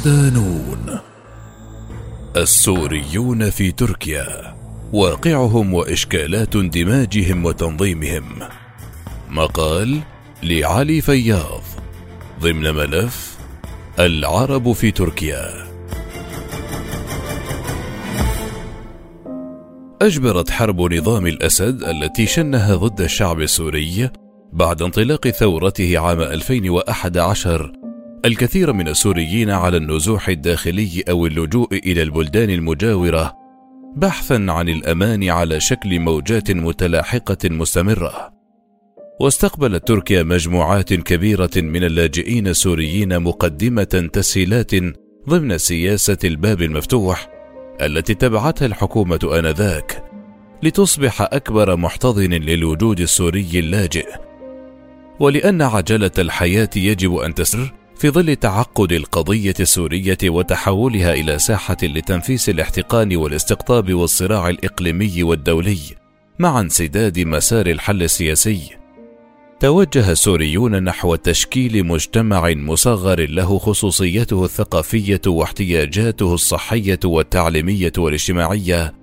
صدانون السوريون في تركيا واقعهم وإشكالات اندماجهم وتنظيمهم. مقال لعلي فياض ضمن ملف العرب في تركيا. أجبرت حرب نظام الأسد التي شنها ضد الشعب السوري بعد انطلاق ثورته عام 2011 الكثير من السوريين على النزوح الداخلي أو اللجوء إلى البلدان المجاورة بحثا عن الأمان على شكل موجات متلاحقة مستمرة. واستقبلت تركيا مجموعات كبيرة من اللاجئين السوريين مقدمة تسهيلات ضمن سياسة الباب المفتوح التي اتبعتها الحكومة آنذاك لتصبح أكبر محتضن للوجود السوري اللاجئ. ولأن عجلة الحياة يجب أن تسر في ظل تعقد القضية السورية وتحولها إلى ساحة لتنفيس الاحتقان والاستقطاب والصراع الإقليمي والدولي مع انسداد مسار الحل السياسي توجه السوريون نحو تشكيل مجتمع مصغر له خصوصيته الثقافية واحتياجاته الصحية والتعليمية والاجتماعية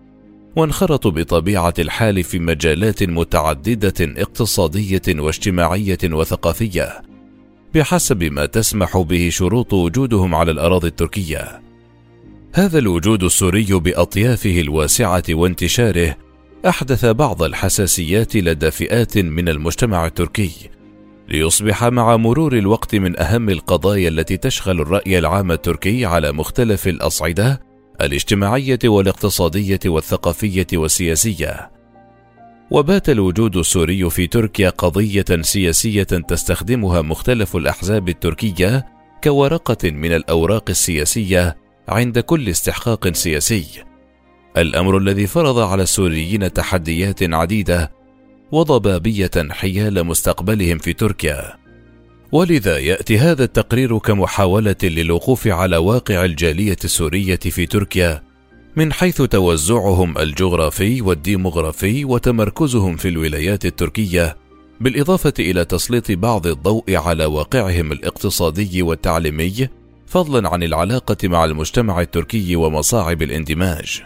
وانخرطوا بطبيعة الحال في مجالات متعددة اقتصادية واجتماعية وثقافية. بحسب ما تسمح به شروط وجودهم على الأراضي التركية. هذا الوجود السوري بأطيافه الواسعة وانتشاره أحدث بعض الحساسيات لدى فئات من المجتمع التركي ليصبح مع مرور الوقت من أهم القضايا التي تشغل الرأي العام التركي على مختلف الأصعدة الاجتماعية والاقتصادية والثقافية والسياسية. وبات الوجود السوري في تركيا قضية سياسية تستخدمها مختلف الأحزاب التركية كورقة من الأوراق السياسية عند كل استحقاق سياسي. الأمر الذي فرض على السوريين تحديات عديدة وضبابية حيال مستقبلهم في تركيا. ولذا يأتي هذا التقرير كمحاولة للوقوف على واقع الجالية السورية في تركيا من حيث توزعهم الجغرافي والديمغرافي وتمركزهم في الولايات التركية بالإضافة إلى تسليط بعض الضوء على واقعهم الاقتصادي والتعليمي فضلا عن العلاقة مع المجتمع التركي ومصاعب الاندماج.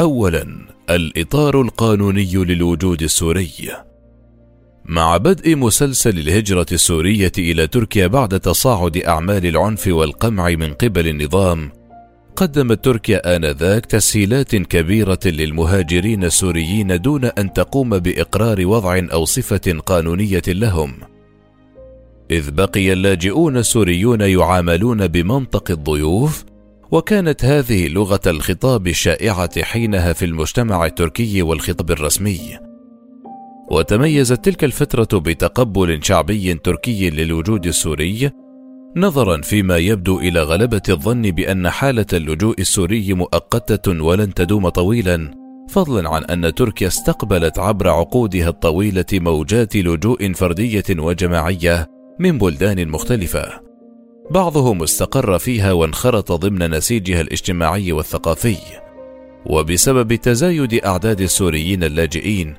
اولا الإطار القانوني للوجود السوري. مع بدء مسلسل الهجرة السورية إلى تركيا بعد تصاعد أعمال العنف والقمع من قبل النظام قدمت تركيا آنذاك تسهيلات كبيرة للمهاجرين السوريين دون أن تقوم بإقرار وضع أو صفة قانونية لهم. إذ بقي اللاجئون السوريون يعاملون بمنطق الضيوف، وكانت هذه لغة الخطاب الشائعة حينها في المجتمع التركي والخطاب الرسمي. وتميزت تلك الفترة بتقبل شعبي تركي للوجود السوري نظرا فيما يبدو إلى غلبة الظن بأن حالة اللجوء السوري مؤقتة ولن تدوم طويلا فضلا عن أن تركيا استقبلت عبر عقودها الطويلة موجات لجوء فردية وجماعية من بلدان مختلفة. بعضهم استقر فيها وانخرط ضمن نسيجها الاجتماعي والثقافي. وبسبب تزايد أعداد السوريين اللاجئين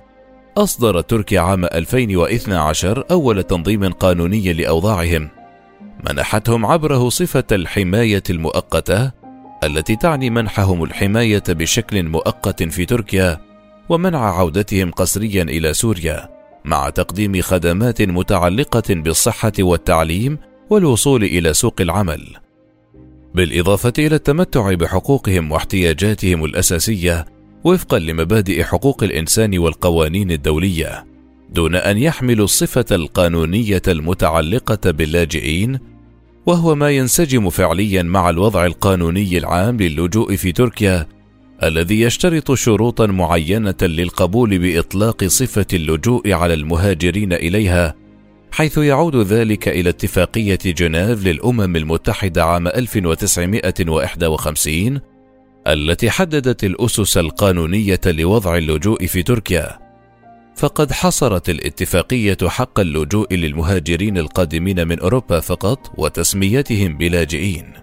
أصدرت تركيا عام 2012 أول تنظيم قانوني لأوضاعهم. منحتهم عبره صفة الحماية المؤقتة التي تعني منحهم الحماية بشكل مؤقت في تركيا ومنع عودتهم قسريا إلى سوريا مع تقديم خدمات متعلقة بالصحة والتعليم والوصول إلى سوق العمل. بالإضافة إلى التمتع بحقوقهم واحتياجاتهم الأساسية وفقا لمبادئ حقوق الإنسان والقوانين الدولية. دون أن يحملوا الصفة القانونية المتعلقة باللاجئين وهو ما ينسجم فعليا مع الوضع القانوني العام للجوء في تركيا الذي يشترط شروطا معينة للقبول بإطلاق صفة اللجوء على المهاجرين إليها حيث يعود ذلك إلى اتفاقية جنيف للأمم المتحدة عام 1951 التي حددت الأسس القانونية لوضع اللجوء في تركيا. فقد حصرت الاتفاقية حق اللجوء للمهاجرين القادمين من أوروبا فقط وتسميتهم بلاجئين.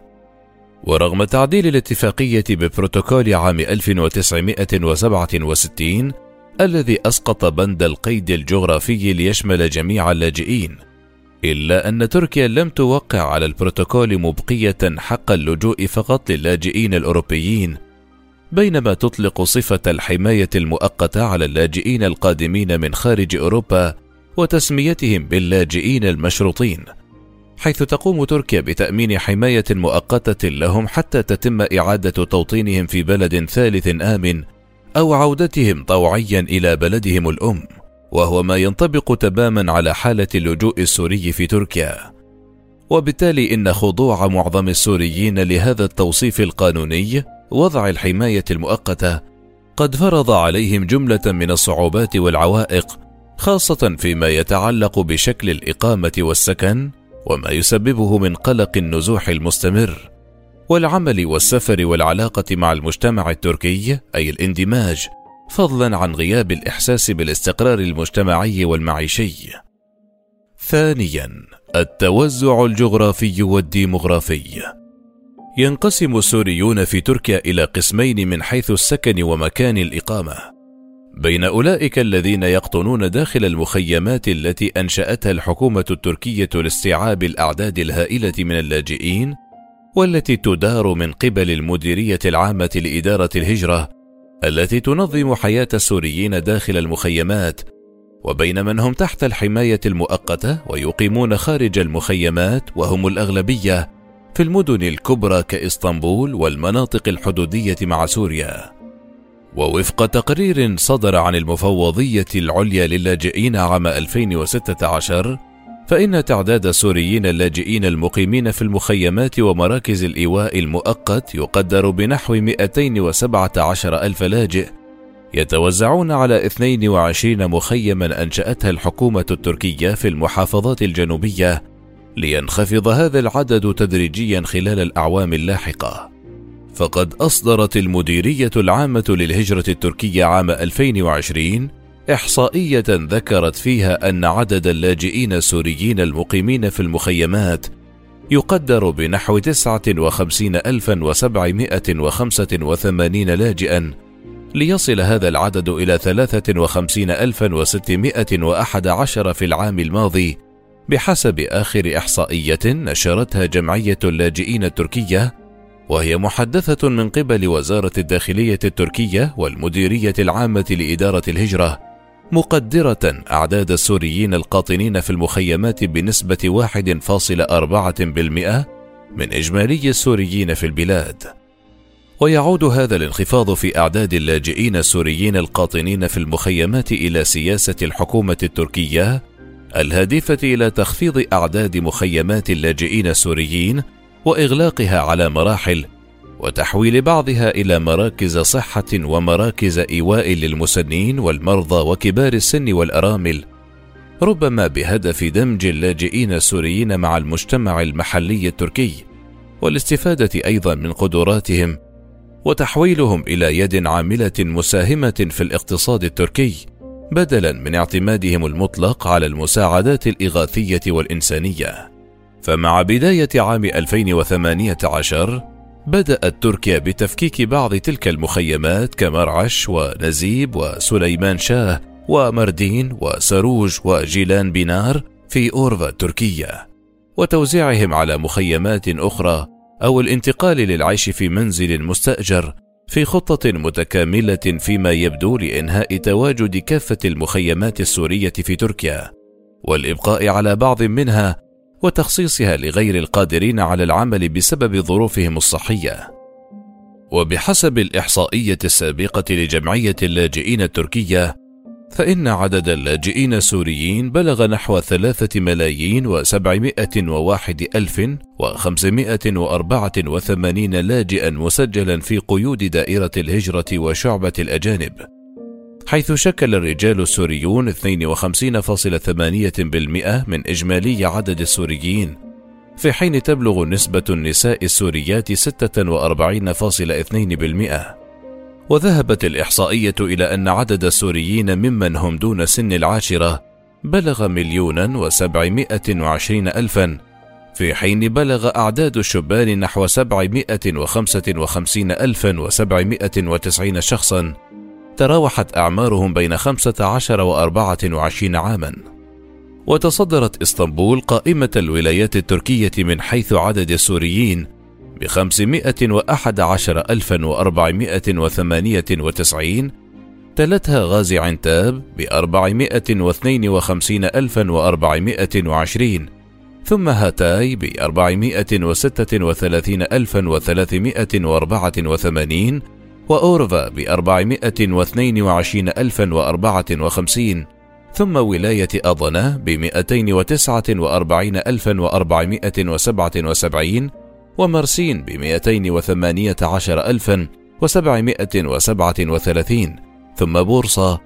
ورغم تعديل الاتفاقية ببروتوكول عام 1967 الذي أسقط بند القيد الجغرافي ليشمل جميع اللاجئين، إلا أن تركيا لم توقع على البروتوكول مبقية حق اللجوء فقط للاجئين الأوروبيين بينما تطلق صفة الحماية المؤقتة على اللاجئين القادمين من خارج أوروبا وتسميتهم باللاجئين المشروطين حيث تقوم تركيا بتأمين حماية مؤقتة لهم حتى تتم إعادة توطينهم في بلد ثالث آمن أو عودتهم طوعيا إلى بلدهم الأم وهو ما ينطبق تماما على حالة اللجوء السوري في تركيا. وبالتالي إن خضوع معظم السوريين لهذا التوصيف القانوني وضع الحماية المؤقتة قد فرض عليهم جملة من الصعوبات والعوائق خاصة فيما يتعلق بشكل الإقامة والسكن وما يسببه من قلق النزوح المستمر والعمل والسفر والعلاقة مع المجتمع التركي أي الاندماج فضلا عن غياب الإحساس بالاستقرار المجتمعي والمعيشي. ثانيا التوزع الجغرافي والديمغرافي ينقسم السوريون في تركيا إلى قسمين من حيث السكن ومكان الإقامة. بين أولئك الذين يقطنون داخل المخيمات التي أنشأتها الحكومة التركية لاستيعاب الأعداد الهائلة من اللاجئين، والتي تدار من قبل المديرية العامة لإدارة الهجرة، التي تنظم حياة السوريين داخل المخيمات، وبين من هم تحت الحماية المؤقتة ويقيمون خارج المخيمات وهم الأغلبية في المدن الكبرى كإسطنبول والمناطق الحدودية مع سوريا. ووفق تقرير صدر عن المفوضية العليا للاجئين عام 2016 فإن تعداد السوريين اللاجئين المقيمين في المخيمات ومراكز الإيواء المؤقت يقدر بنحو 217 ألف لاجئ يتوزعون على 22 مخيما أنشأتها الحكومة التركية في المحافظات الجنوبية لينخفض هذا العدد تدريجيا خلال الأعوام اللاحقة. فقد أصدرت المديرية العامة للهجرة التركية عام 2020 إحصائية ذكرت فيها أن عدد اللاجئين السوريين المقيمين في المخيمات يقدر بنحو 59785 لاجئا ليصل هذا العدد إلى 53611 في العام الماضي بحسب آخر إحصائية نشرتها جمعية اللاجئين التركية وهي محدثة من قبل وزارة الداخلية التركية والمديرية العامة لإدارة الهجرة مقدرة أعداد السوريين القاطنين في المخيمات بنسبة 1.4% من إجمالي السوريين في البلاد. ويعود هذا الانخفاض في أعداد اللاجئين السوريين القاطنين في المخيمات إلى سياسة الحكومة التركية الهادفة إلى تخفيض أعداد مخيمات اللاجئين السوريين وإغلاقها على مراحل وتحويل بعضها إلى مراكز صحة ومراكز إيواء للمسنين والمرضى وكبار السن والأرامل. ربما بهدف دمج اللاجئين السوريين مع المجتمع المحلي التركي والاستفادة أيضا من قدراتهم وتحويلهم إلى يد عاملة مساهمة في الاقتصاد التركي. بدلا من اعتمادهم المطلق على المساعدات الإغاثية والإنسانية. فمع بداية عام 2018 بدأت تركيا بتفكيك بعض تلك المخيمات كمرعش ونزيب وسليمان شاه ومردين وسروج وجيلان بينار في أورفا تركيا وتوزيعهم على مخيمات أخرى أو الانتقال للعيش في منزل مستأجر في خطة متكاملة فيما يبدو لإنهاء تواجد كافة المخيمات السورية في تركيا، والإبقاء على بعض منها وتخصيصها لغير القادرين على العمل بسبب ظروفهم الصحية. وبحسب الإحصائية السابقة لجمعية اللاجئين التركية، فإن عدد اللاجئين السوريين بلغ نحو ثلاثة ملايين وسبعمائة وواحد ألف وخمسمائة وأربعة وثمانين لاجئا مسجلا في قيود دائرة الهجرة وشعبة الأجانب. حيث شكل الرجال السوريون 52.8% من إجمالي عدد السوريين. في حين تبلغ نسبة النساء السوريات 46.2% وذهبت الإحصائية إلى أن عدد السوريين ممن هم دون سن العاشرة بلغ مليونا وسبعمائة وعشرين ألفا في حين بلغ أعداد الشبان نحو سبعمائة وخمسة وخمسين ألفا وسبعمائة وتسعين شخصا. تراوحت أعمارهم بين خمسة عشر وأربعة وعشرين عاما. وتصدرت إسطنبول قائمة الولايات التركية من حيث عدد السوريين بخمسمائة وأحد عشر ألفا وأربعمائة وثمانية وتسعين تلتها غازي عنتاب بأربعمائة واثنين وخمسين ألفا وأربعمائة وعشرين ثم هاتاي بأربعمائة وستة وثلاثين ألفا وثلاثمائة وأربعة وثمانين وأورفا بأربعمائة واثنين وعشرين ألفا وأربعة وخمسين ثم ولاية أضنة بمئتين وتسعة وأربعين ألفا وأربعمائة وسبعة وسبعين ومرسين وسبعة وثلاثين ثم بورصة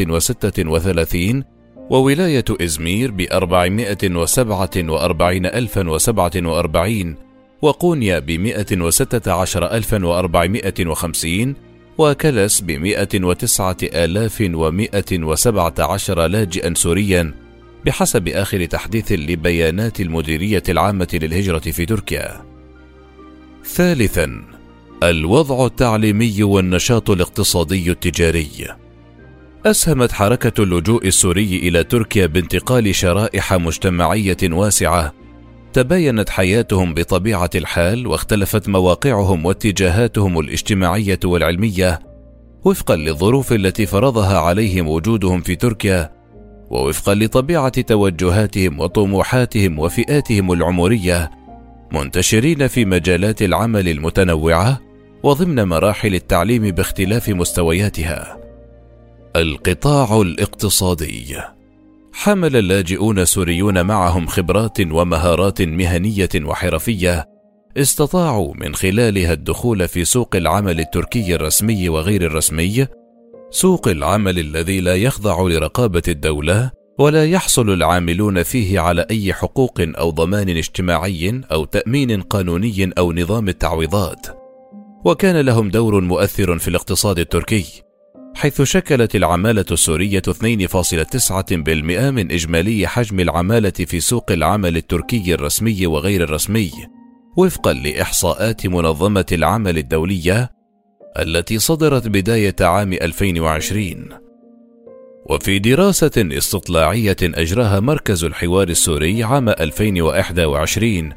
وستة وثلاثين وولاية إزمير وسبعة وأربعين وقونيا وأربعمائة وخمسين وكلس وسبعة عشر لاجئا سوريا. بحسب آخر تحديث لبيانات المديرية العامة للهجرة في تركيا. ثالثا الوضع التعليمي والنشاط الاقتصادي التجاري أسهمت حركة اللجوء السوري إلى تركيا بانتقال شرائح مجتمعية واسعة تباينت حياتهم بطبيعة الحال واختلفت مواقعهم واتجاهاتهم الاجتماعية والعلمية وفقا للظروف التي فرضها عليهم وجودهم في تركيا ووفقا لطبيعة توجهاتهم وطموحاتهم وفئاتهم العمرية منتشرين في مجالات العمل المتنوعة وضمن مراحل التعليم باختلاف مستوياتها. القطاع الاقتصادي حمل اللاجئون سوريون معهم خبرات ومهارات مهنية وحرفية استطاعوا من خلالها الدخول في سوق العمل التركي الرسمي وغير الرسمي سوق العمل الذي لا يخضع لرقابة الدولة ولا يحصل العاملون فيه على أي حقوق أو ضمان اجتماعي أو تأمين قانوني أو نظام التعويضات. وكان لهم دور مؤثر في الاقتصاد التركي حيث شكلت العمالة السورية 2.9% من إجمالي حجم العمالة في سوق العمل التركي الرسمي وغير الرسمي، وفقا لإحصاءات منظمة العمل الدولية التي صدرت بداية عام 2020. وفي دراسة استطلاعية أجراها مركز الحوار السوري عام 2021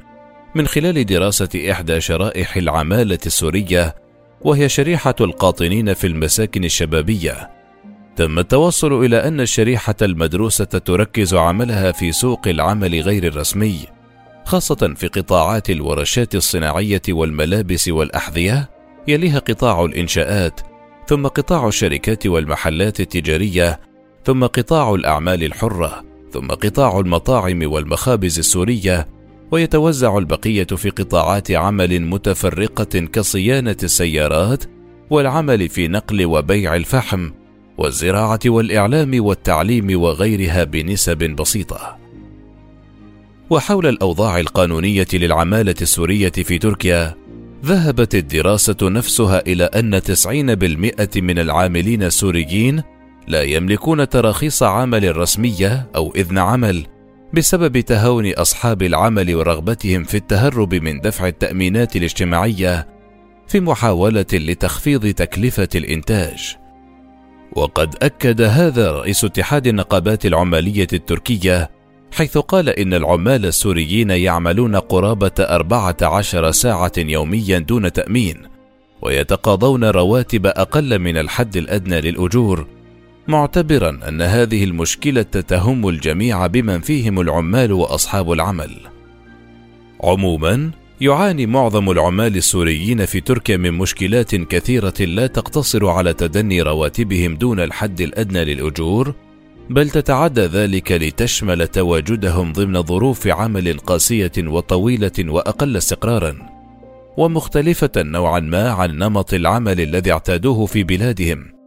من خلال دراسة إحدى شرائح العمالة السورية وهي شريحة القاطنين في المساكن الشبابية. تم التوصل إلى أن الشريحة المدروسة تركز عملها في سوق العمل غير الرسمي، خاصة في قطاعات الورشات الصناعية والملابس والأحذية، يليها قطاع الإنشاءات، ثم قطاع الشركات والمحلات التجارية، ثم قطاع الأعمال الحرة، ثم قطاع المطاعم والمخابز السورية، ويتوزع البقية في قطاعات عمل متفرقة كصيانة السيارات والعمل في نقل وبيع الفحم والزراعة والإعلام والتعليم وغيرها بنسب بسيطة. وحول الأوضاع القانونية للعمالة السورية في تركيا ذهبت الدراسة نفسها إلى أن 90% من العاملين السوريين لا يملكون تراخيص عمل رسمية أو إذن عمل بسبب تهاون أصحاب العمل ورغبتهم في التهرب من دفع التأمينات الاجتماعية في محاولة لتخفيض تكلفة الإنتاج. وقد أكد هذا رئيس اتحاد النقابات العمالية التركية حيث قال إن العمال السوريين يعملون قرابة أربعة عشر ساعة يوميا دون تأمين ويتقاضون رواتب أقل من الحد الأدنى للأجور معتبرا أن هذه المشكلة تهم الجميع بمن فيهم العمال وأصحاب العمل. عموما يعاني معظم العمال السوريين في تركيا من مشكلات كثيرة لا تقتصر على تدني رواتبهم دون الحد الأدنى للأجور بل تتعدى ذلك لتشمل تواجدهم ضمن ظروف عمل قاسية وطويلة وأقل استقرارا. ومختلفة نوعا ما عن نمط العمل الذي اعتادوه في بلادهم.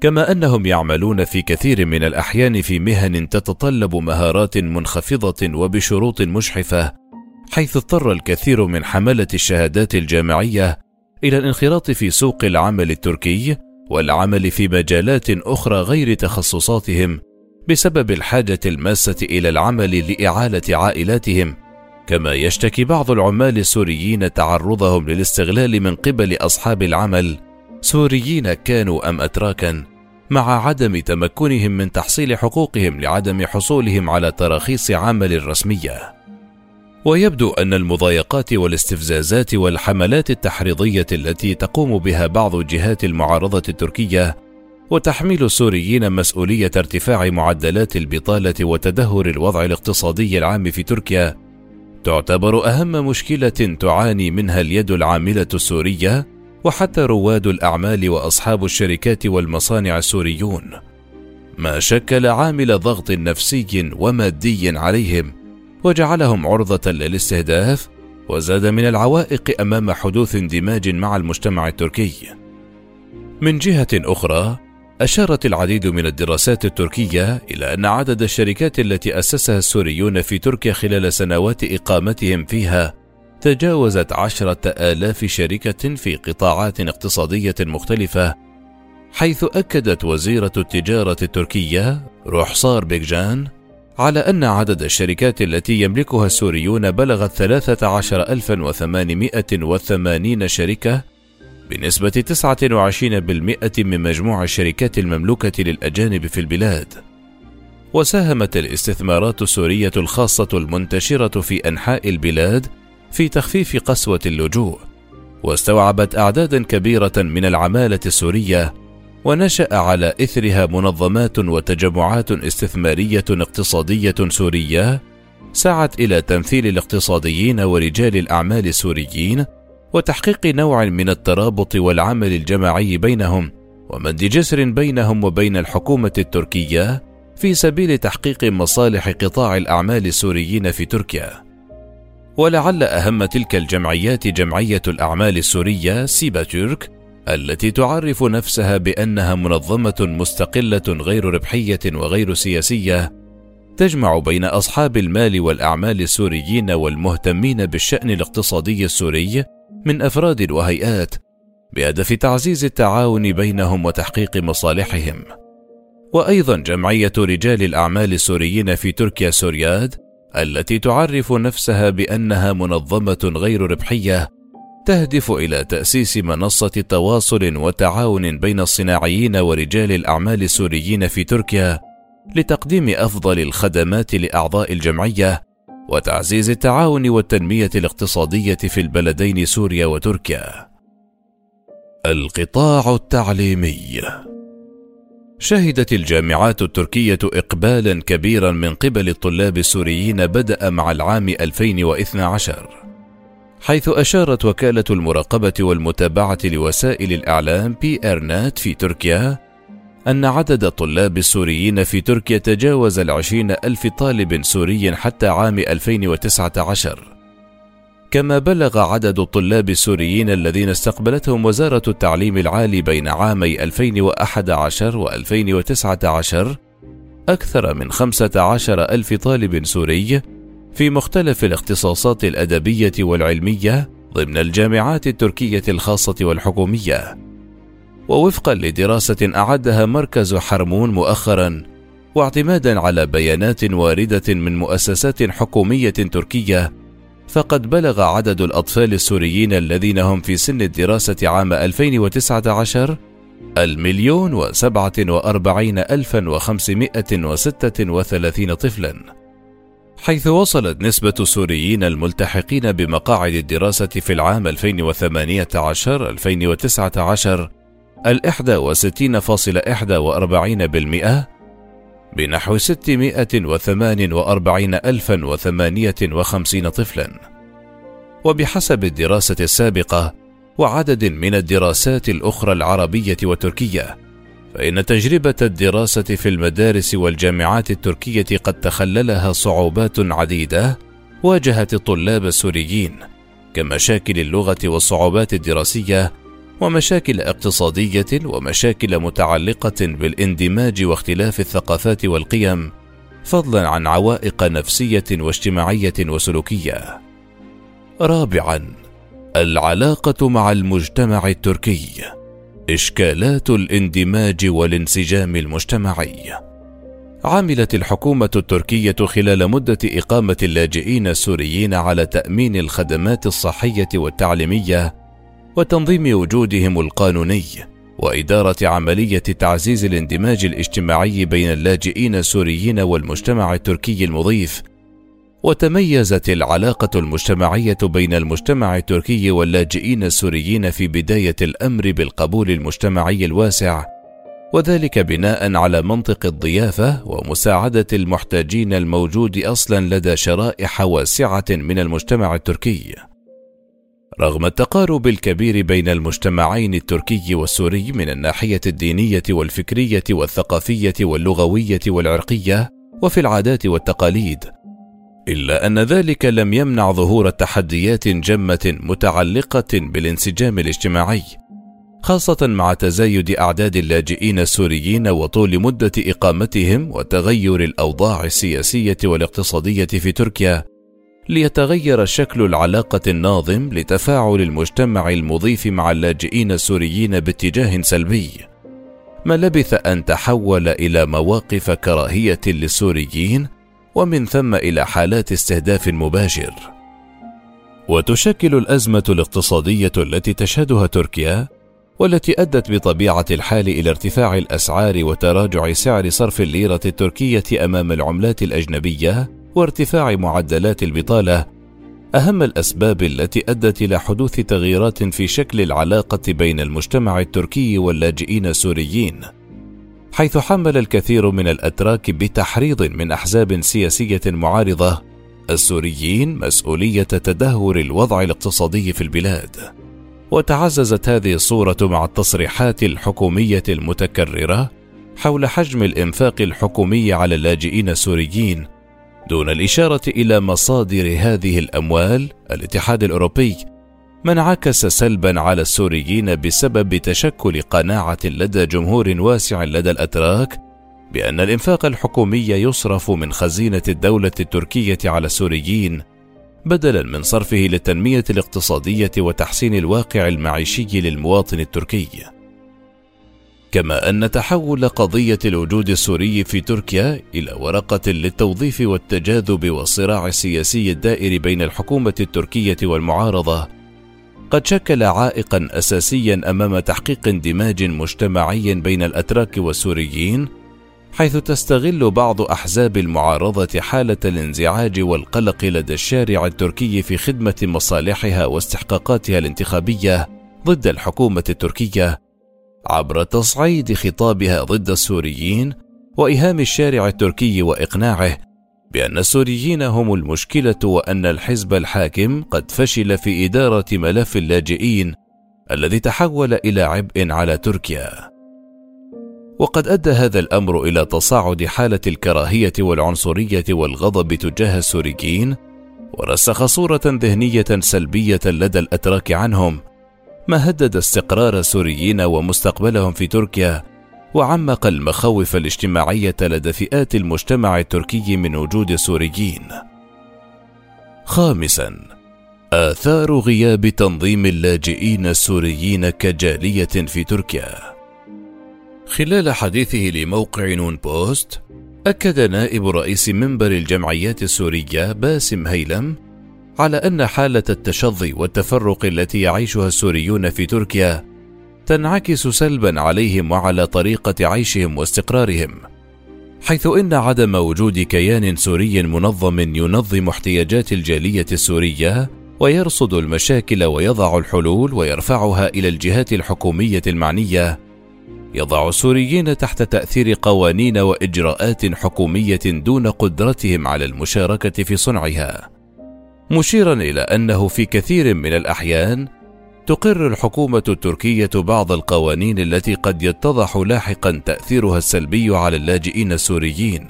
كما أنهم يعملون في كثير من الأحيان في مهن تتطلب مهارات منخفضة وبشروط مجحفه حيث اضطر الكثير من حملة الشهادات الجامعية إلى الانخراط في سوق العمل التركي والعمل في مجالات أخرى غير تخصصاتهم بسبب الحاجة الماسة إلى العمل لإعالة عائلاتهم كما يشتكي بعض العمال السوريين تعرضهم للاستغلال من قبل أصحاب العمل. سوريين كانوا أم اتراكا مع عدم تمكنهم من تحصيل حقوقهم لعدم حصولهم على تراخيص عمل رسمية. ويبدو أن المضايقات والاستفزازات والحملات التحريضية التي تقوم بها بعض جهات المعارضة التركية وتحميل السوريين مسؤولية ارتفاع معدلات البطالة وتدهور الوضع الاقتصادي العام في تركيا. تعتبر أهم مشكلة تعاني منها اليد العاملة السورية وحتى رواد الأعمال وأصحاب الشركات والمصانع السوريون. ما شكل عامل ضغط نفسي ومادي عليهم وجعلهم عرضة للاستهداف وزاد من العوائق أمام حدوث اندماج مع المجتمع التركي. من جهة أخرى أشارت العديد من الدراسات التركية إلى أن عدد الشركات التي أسسها السوريون في تركيا خلال سنوات إقامتهم فيها تجاوزت عشرة آلاف شركة في قطاعات اقتصادية مختلفة حيث أكدت وزيرة التجارة التركية روحصار بيكجان على أن عدد الشركات التي يملكها السوريون بلغت 13880 شركة بنسبة 29% من مجموع الشركات المملوكة للأجانب في البلاد. وساهمت الاستثمارات السورية الخاصة المنتشرة في أنحاء البلاد في تخفيف قسوة اللجوء، واستوعبت أعدادا كبيرة من العمالة السورية، ونشأ على إثرها منظمات وتجمعات استثمارية اقتصادية سورية سعت إلى تمثيل الاقتصاديين ورجال الأعمال السوريين وتحقيق نوع من الترابط والعمل الجماعي بينهم ومد جسر بينهم وبين الحكومة التركية في سبيل تحقيق مصالح قطاع الأعمال السوريين في تركيا. ولعل أهم تلك الجمعيات جمعية الأعمال السورية سيبا ترك التي تعرف نفسها بأنها منظمة مستقلة غير ربحية وغير سياسية تجمع بين أصحاب المال والأعمال السوريين والمهتمين بالشأن الاقتصادي السوري من أفراد وهيئات بهدف تعزيز التعاون بينهم وتحقيق مصالحهم. وأيضا جمعية رجال الأعمال السوريين في تركيا سورياد التي تعرف نفسها بأنها منظمة غير ربحية تهدف إلى تأسيس منصة تواصل وتعاون بين الصناعيين ورجال الأعمال السوريين في تركيا لتقديم أفضل الخدمات لأعضاء الجمعية وتعزيز التعاون والتنمية الاقتصادية في البلدين سوريا وتركيا. القطاع التعليمي. شهدت الجامعات التركية اقبالا كبيرا من قبل الطلاب السوريين بدا مع العام 2012 حيث أشارت وكالة المراقبة والمتابعة لوسائل الإعلام بي ارنات في تركيا أن عدد الطلاب السوريين في تركيا تجاوز العشرين ألف طالب سوري حتى عام 2019 كما بلغ عدد الطلاب السوريين الذين استقبلتهم وزارة التعليم العالي بين عامي 2011 و 2019 أكثر من 15 ألف طالب سوري في مختلف الاختصاصات الأدبية والعلمية ضمن الجامعات التركية الخاصة والحكومية. ووفقا لدراسة أعدها مركز حرمون مؤخرا واعتمادا على بيانات واردة من مؤسسات حكومية تركية. فقد بلغ عدد الأطفال السوريين الذين هم في سن الدراسة عام 2019 المليون وسبعة وأربعين ألفا وخمسمائة وستة وثلاثين طفلا. حيث وصلت نسبة السوريين الملتحقين بمقاعد الدراسة في العام 2018-2019 الإحدى وستين فاصل إحدى وأربعين بالمئة بنحو ستمائة وثمان وأربعين ألفا وثمانية وخمسين طفلا. وبحسب الدراسة السابقة وعدد من الدراسات الأخرى العربية والتركية فإن تجربة الدراسة في المدارس والجامعات التركية قد تخللها صعوبات عديدة واجهت الطلاب السوريين كمشاكل اللغة والصعوبات الدراسية ومشاكل اقتصادية ومشاكل متعلقة بالاندماج واختلاف الثقافات والقيم فضلا عن عوائق نفسية واجتماعية وسلوكية. رابعا العلاقة مع المجتمع التركي. إشكالات الاندماج والانسجام المجتمعي. عملت الحكومة التركية خلال مدة إقامة اللاجئين السوريين على تأمين الخدمات الصحية والتعليمية وتنظيم وجودهم القانوني وإدارة عملية تعزيز الاندماج الاجتماعي بين اللاجئين السوريين والمجتمع التركي المضيف وتميزت العلاقة المجتمعية بين المجتمع التركي واللاجئين السوريين في بداية الأمر بالقبول المجتمعي الواسع، وذلك بناء على منطق الضيافة ومساعدة المحتاجين الموجود أصلا لدى شرائح واسعة من المجتمع التركي. رغم التقارب الكبير بين المجتمعين التركي والسوري من الناحية الدينية والفكرية والثقافية واللغوية والعرقية وفي العادات والتقاليد، إلا أن ذلك لم يمنع ظهور تحديات جمة متعلقة بالانسجام الاجتماعي خاصة مع تزايد أعداد اللاجئين السوريين وطول مدة إقامتهم وتغير الأوضاع السياسية والاقتصادية في تركيا ليتغير شكل العلاقة الناظم لتفاعل المجتمع المضيف مع اللاجئين السوريين باتجاه سلبي. ما لبث أن تحول إلى مواقف كراهية للسوريين ومن ثم إلى حالات استهداف مباشر. وتشكل الأزمة الاقتصادية التي تشهدها تركيا والتي أدت بطبيعة الحال إلى ارتفاع الأسعار وتراجع سعر صرف الليرة التركية أمام العملات الأجنبية وارتفاع معدلات البطالة أهم الأسباب التي أدت إلى حدوث تغييرات في شكل العلاقة بين المجتمع التركي واللاجئين السوريين حيث حمل الكثير من الأتراك بتحريض من أحزاب سياسية معارضة السوريين مسؤولية تدهور الوضع الاقتصادي في البلاد. وتعززت هذه الصورة مع التصريحات الحكومية المتكررة حول حجم الإنفاق الحكومي على اللاجئين السوريين دون الإشارة إلى مصادر هذه الأموال الاتحاد الأوروبي ما انعكس سلبا على السوريين بسبب تشكل قناعة لدى جمهور واسع لدى الأتراك بأن الإنفاق الحكومي يصرف من خزينة الدولة التركية على السوريين بدلا من صرفه للتنمية الاقتصادية وتحسين الواقع المعيشي للمواطن التركي. كما أن تحول قضية الوجود السوري في تركيا إلى ورقة للتوظيف والتجاذب والصراع السياسي الدائر بين الحكومة التركية والمعارضة. قد شكل عائقا اساسيا أمام تحقيق اندماج مجتمعي بين الأتراك والسوريين حيث تستغل بعض أحزاب المعارضة حالة الانزعاج والقلق لدى الشارع التركي في خدمة مصالحها واستحقاقاتها الانتخابية ضد الحكومة التركية. عبر تصعيد خطابها ضد السوريين وايهام الشارع التركي وإقناعه بأن السوريين هم المشكلة وأن الحزب الحاكم قد فشل في إدارة ملف اللاجئين الذي تحول إلى عبء على تركيا. وقد أدى هذا الأمر إلى تصاعد حالة الكراهية والعنصرية والغضب تجاه السوريين ورسخ صورة ذهنية سلبية لدى الأتراك عنهم ما هدد استقرار السوريين ومستقبلهم في تركيا وعمق المخاوف الاجتماعية لدى فئات المجتمع التركي من وجود السوريين. خامسا آثار غياب تنظيم اللاجئين السوريين كجالية في تركيا. خلال حديثه لموقع نون بوست أكد نائب رئيس منبر الجمعيات السورية باسم هيلم على أن حالة التشظي والتفرق التي يعيشها السوريون في تركيا تنعكس سلبا عليهم وعلى طريقة عيشهم واستقرارهم حيث إن عدم وجود كيان سوري منظم ينظم احتياجات الجالية السورية ويرصد المشاكل ويضع الحلول ويرفعها إلى الجهات الحكومية المعنية. يضع السوريين تحت تأثير قوانين وإجراءات حكومية دون قدرتهم على المشاركة في صنعها. مشيرا إلى أنه في كثير من الأحيان تقر الحكومة التركية بعض القوانين التي قد يتضح لاحقا تأثيرها السلبي على اللاجئين السوريين،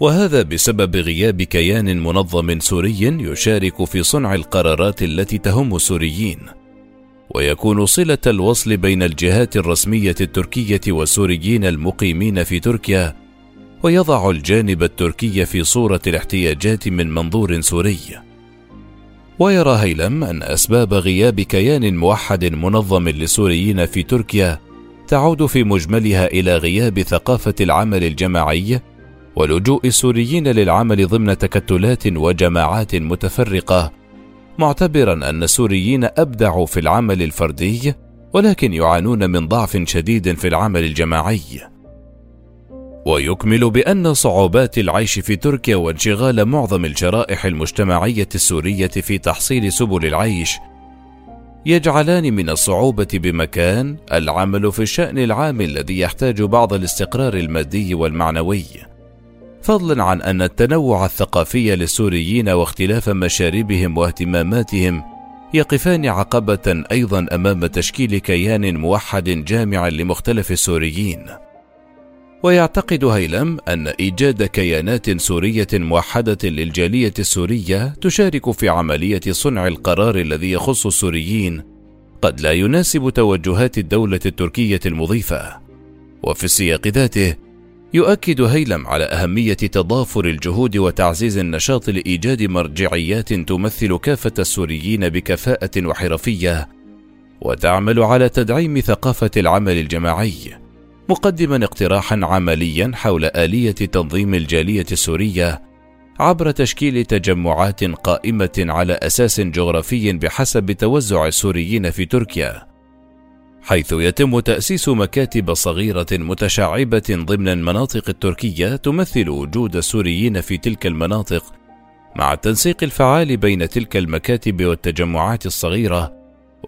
وهذا بسبب غياب كيان منظم سوري يشارك في صنع القرارات التي تهم السوريين، ويكون صلة الوصل بين الجهات الرسمية التركية والسوريين المقيمين في تركيا، ويضع الجانب التركي في صورة الاحتياجات من منظور سوري. ويرى هيلم أن أسباب غياب كيان موحد منظم للسوريين في تركيا تعود في مجملها إلى غياب ثقافة العمل الجماعي ولجوء السوريين للعمل ضمن تكتلات وجماعات متفرقة معتبرا أن السوريين أبدعوا في العمل الفردي ولكن يعانون من ضعف شديد في العمل الجماعي ويكمل بأن صعوبات العيش في تركيا وانشغال معظم الشرائح المجتمعية السورية في تحصيل سبل العيش يجعلان من الصعوبة بمكان العمل في الشأن العام الذي يحتاج بعض الاستقرار المادي والمعنوي. فضلا عن أن التنوع الثقافي للسوريين واختلاف مشاربهم واهتماماتهم يقفان عقبة أيضا أمام تشكيل كيان موحد جامع لمختلف السوريين. ويعتقد هيلم أن إيجاد كيانات سورية موحدة للجالية السورية تشارك في عملية صنع القرار الذي يخص السوريين. قد لا يناسب توجهات الدولة التركية المضيفة. وفي السياق ذاته يؤكد هيلم على أهمية تضافر الجهود وتعزيز النشاط لإيجاد مرجعيات تمثل كافة السوريين بكفاءة وحرفية وتعمل على تدعيم ثقافة العمل الجماعي. مقدما اقتراحا عمليا حول آلية تنظيم الجالية السورية عبر تشكيل تجمعات قائمة على أساس جغرافي بحسب توزع السوريين في تركيا حيث يتم تأسيس مكاتب صغيرة متشعبة ضمن المناطق التركية تمثل وجود السوريين في تلك المناطق مع التنسيق الفعال بين تلك المكاتب والتجمعات الصغيرة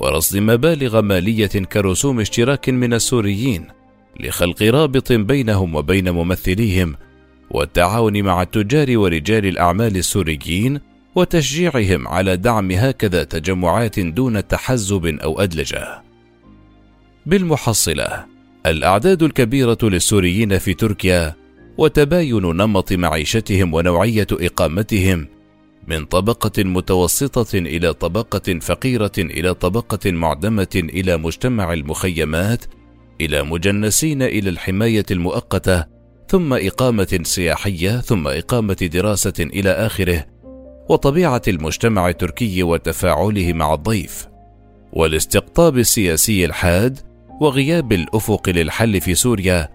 ورصد مبالغ مالية كرسوم اشتراك من السوريين. لخلق رابط بينهم وبين ممثليهم والتعاون مع التجار ورجال الأعمال السوريين وتشجيعهم على دعم هكذا تجمعات دون تحزب أو أدلجة. بالمحصلة الأعداد الكبيرة للسوريين في تركيا وتباين نمط معيشتهم ونوعية إقامتهم من طبقة متوسطة إلى طبقة فقيرة إلى طبقة معدمة إلى مجتمع المخيمات إلى مجنسين إلى الحماية المؤقتة ثم إقامة سياحية ثم إقامة دراسة إلى آخره وطبيعة المجتمع التركي وتفاعله مع الضيف والاستقطاب السياسي الحاد وغياب الأفق للحل في سوريا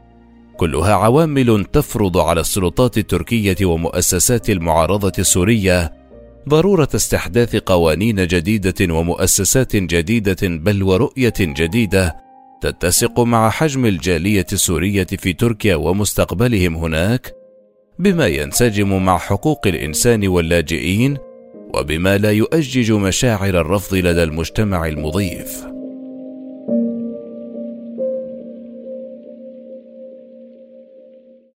كلها عوامل تفرض على السلطات التركية ومؤسسات المعارضة السورية ضرورة استحداث قوانين جديدة ومؤسسات جديدة بل ورؤية جديدة تتسق مع حجم الجالية السورية في تركيا ومستقبلهم هناك بما ينسجم مع حقوق الإنسان واللاجئين وبما لا يؤجج مشاعر الرفض لدى المجتمع المضيف.